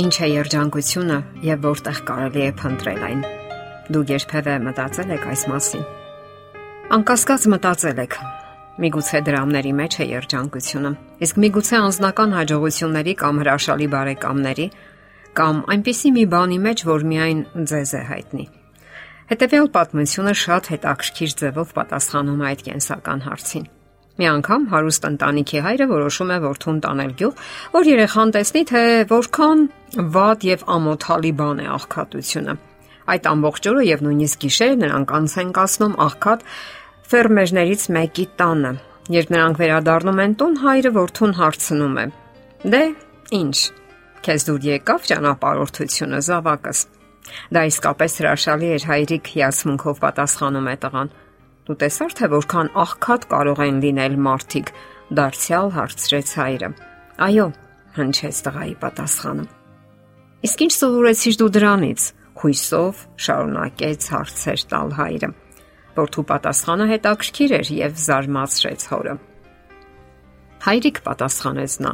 Ինչ է երջանկությունը եւ որտեղ կարելի է փնտրել այն։ Դուք երբևէ մտածել եք այս մասին։ Անկասկած մտածել եք։ Միգուցե դրամների մեջ է երջանկությունը, իսկ միգուցե անznական հաջողությունների կամ հրաշալի բարեկամների կամ այնպիսի մի բանի մեջ, որ միայն ձեզ է հայտնի։ Հետևյալ պատմությունը շատ հետաքրքիր ձևով պատասխանում է այդ կենսական հարցին։ Մի անգամ հարուստ ընտանիքի հայրը որոշում է որդուն տանել գյուղ, որ երեխան տեսնի, թե որքան վատ եւ ամոթալի բան է աղքատությունը։ Այդ ամբողջ օրը եւ նույնիսկ գիշերը նրանք անց են կասնում աղքատ ֆերմերներից մեկի տանը։ Երբ նրանք վերադառնում են տուն, հայրը որդուն հարցնում է. Դե, ինչ, քեզ դուր եկավ ճանապարհորդությունը զավակս։ Դա իսկապես հրաշալի էր հայրիկ հիացմունքով պատասխանում է տղան։ Դու տեսար թե որքան աղքատ կարող են լինել մարդիկ, դարձյալ հարցրեց հայրը։ Այո, հնչեց տղայի պատասխանը։ Իսկ ինչ սովորեցիր դու դրանից։ Հույսով շարունակեց հարցեր տալ հայրը։ Որթու պատասխանը հետաքրքիր էր եւ զարմացրեց հորը։ Հայրիկ պատասխանեց նա.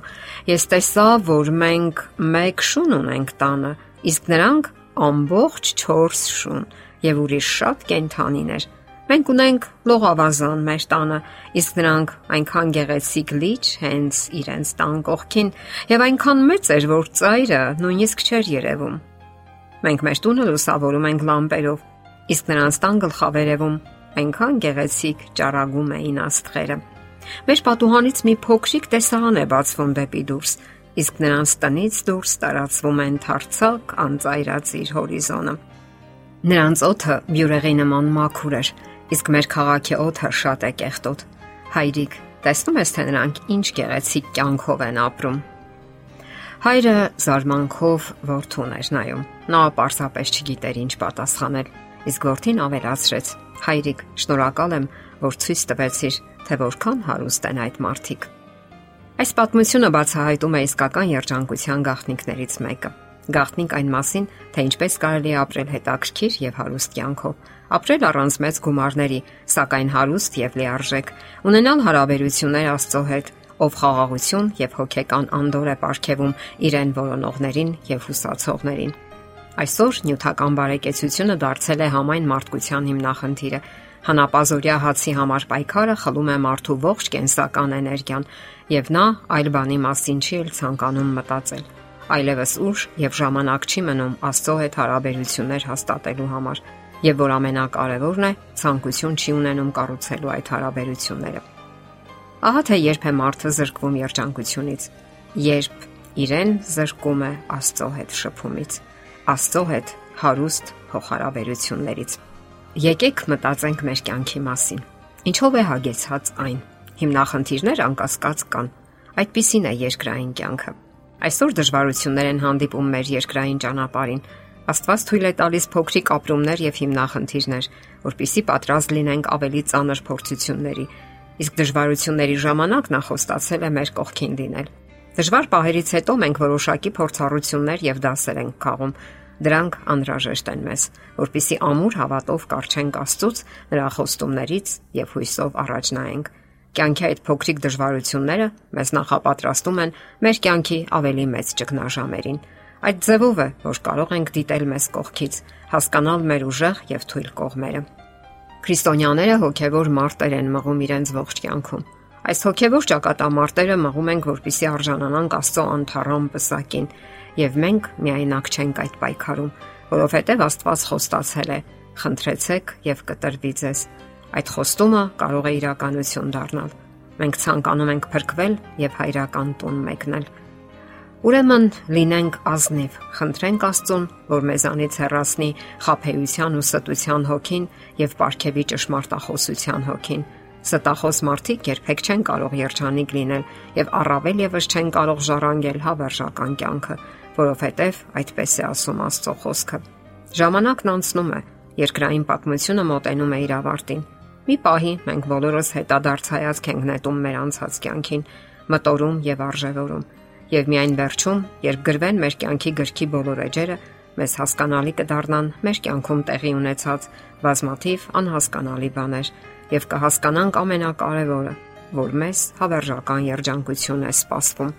Ես տեսա, որ մենք մեկ շուն ունենք տանը, իսկ նրանք ամբողջ 4 շուն եւ ուրիշ շատ կենթանիներ։ Մենք ունենք լողավազան մեր տանը, իսկ նրանք այնքան գեղեցիկ լիճ հենց իրենց տան կողքին եւ այնքան մեծ էր, որ ծայրը նույնիսկ չէր երևում։ Մենք մեր տունը լուսավորում ենք լամպերով, իսկ նրանց տան գլխավերևում այնքան գեղեցիկ ճառագում էին աստղերը։ Մեր պատուհանից մի փոքրիկ տեսարան է բացվում դեպի դուրս, իսկ նրանց տնից դուրս տարածվում են թարցակ անծայրածիր հորիզոնը։ Նրանց օդը բյուրեղի նման մաքուր էր, իսկ մեր քաղաքի օդը շատ է կեղտոտ։ Հայրիկ, տեսնում ես թե նրանք ինչ գեղեցիկ կյանքով են ապրում։ Հայրը զարմանքով որդուն էր նայում։ Նա պարզապես չգիտեր ինչ պատասխանել, իսկ որդին ավելացրեց. Հայրիկ, շնորհակալ եմ, որ ցույց տվեցիր, թե որքան հարուստ են այդ մարդիկ։ Այս պատմությունը բացահայտում է իսկական երջանկության գաղտնիքներից մեկը գաղտնիք այն մասին, թե ինչպես կարելի է ապրել հետաքրքիր եւ հարուստ կյանքով, ապրել առանց մեծ գումարների, սակայն հարուստ եւ լիարժեք, ունենալ հարաբերություններ Աստծո հետ, ով խաղաղություն եւ հոգեկան անդոր է ապարգևում իրեն որոնողներին եւ հուսացողներին։ Այսօր նյութական բարեկեցությունը դարձել է համայն մարդկության հիմնախնդիրը։ Հանապազորյա հացի համար պայքարը խլում է մարդու ողջ կենսական էներգիան, եւ նա այլ բանի մասին չի ցանկանում մտածել այլևս ուշ եւ ժամանակ չի մնում Աստծո հետ հարաբերություններ հաստատելու համար, եւ որ ամենակարևորն է, ցանկություն չի ունենում կառուցելու այդ հարաբերությունները։ Ահա թե երբ է մարդը զրկվում երջանկությունից, երբ իրեն զրկում է Աստծո հետ շփումից, Աստծո հետ հարուստ փոխհարաբերություններից։ Եկեք մտածենք մեր կյանքի մասին։ Ինչով է հագեցած այն։ Հիմնախնդիրներ անկասկած կան։ Այդպիսին է երկրային կյանքը Այսօր դժվարություններ են հանդիպում մեր երկրային ճանապարհին։ Աստված թույլ է տալիս փոքրիկ ապրումներ եւ հիմնախնդիրներ, որpիսի պատրաստ լինենք ավելի ծանր փորձությունների։ Իսկ դժվարությունների ժամանակ նա խոստացել է մեր կողքին լինել։ Դժվար պահերից հետո մենք որոշակի փորձառություններ եւ դասեր ենք քաղում։ Դրանք անհրաժեշտ են մեզ, որpիսի ամուր հավատով կարճենք Աստծուց, նրա խոստումներից եւ հույսով առաջ նայենք։ Կյանքի այդ փոքրիկ դժվարությունները մեզ նախապատրաստում են մեր կյանքի ավելի մեծ ճգնաժամերին։ Այդ ձևով է, որ կարող ենք դիտել մեզ կողքից, հասկանալ մեր ուժեղ եւ թույլ կողմերը։ Քրիստոնյաները հոգեվոր մարտեր են մղում իրենց ողջ կյանքում։ Այս հոգեվոր ճակատամարտերը մղում ենք, որpիսի արժանանանք Աստծո անթառամ պսակին, եւ մենք միայնակ չենք այդ պայքարում, որովհետեւ Աստված խոստացել է. «Խնդրեցեք եւ կտրվի ձեզ»։ Այդ խոստումը կարող է իրականություն դառնալ։ Մենք ցանկանում ենք փրկվել եւ հայրական տուն մեկնել։ Ուրեմն լինենք ազնիվ, խնդրենք Աստծուն, որ մեզանից հեռացնի խափեության ու ստության հոգին եւ ապարքեվի ճշմարտախոսության հոգին։ Ստախոս մարդիկ երբեք չեն կարող երջանիկ լինել եւ առավել եւս չեն կարող ժառանգել հավերժական կյանքը, որովհետեւ այդպես է ասում Աստծո խոսքը։ Ժամանակն անցնում է, երկրային պատմությունը մոտենում է իր ավարտին Մի պահի մենք բոլորս հետադարձ հայացք ենք նետում մեր անցած կյանքին, մտորում եւ արժևորում։ Եվ միայն վերջում, երբ գրվեն մեր կյանքի գրքի բոլոր էջերը, մեզ հասկանալի կդառնան մեր կյանքում տեղի ունեցած բազմաթիվ անհասկանալի բաներ եւ կհասկանանք ամենակարևորը, որ մեզ հավերժական երջանկություն է սպասվում։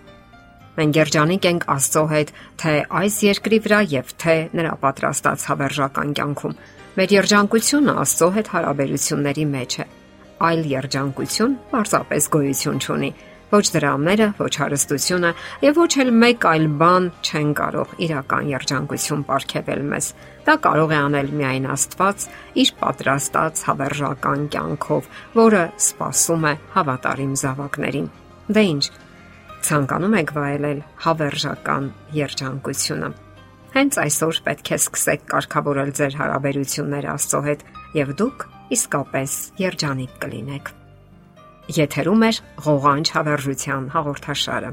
Մենք երջանիկ ենք Աստծո հետ, թե այս երկրի վրա եւ թե նրա պատրաստած հավերժական կյանքում։ Մեր երջանկությունը Աստծո հետ հարաբերությունների մեջ է։ Այլ երջանկություն պարզապես գոյություն չունի։ Ոչ դրամերը, ոչ հարստությունը եւ ոչ էլ մեկ այլ բան չեն կարող իրական երջանկություն ապարգևել մեզ։ Դա կարող է անել միայն Աստված իր պատրաստած հավերժական կյանքով, որը սпасում է հավատարիմ զավակներին։ Դե ի՞նչ, Ցանկանում եք վայելել հավերժական երջանկությունը։ Հենց այսօր պետք է սկսեք կարգավորել ձեր հարաբերությունները Աստծո հետ, եւ դուք իսկապես երջանիկ կլինեք։ Եթերում է ղողանջ հավերժության հաղորդաշարը։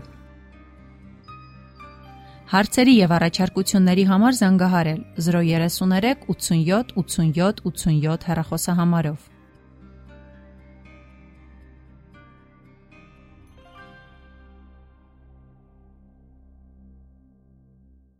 Հարցերի եւ առաջարկությունների համար զանգահարել 033 87 87 87 հեռախոսահամարով։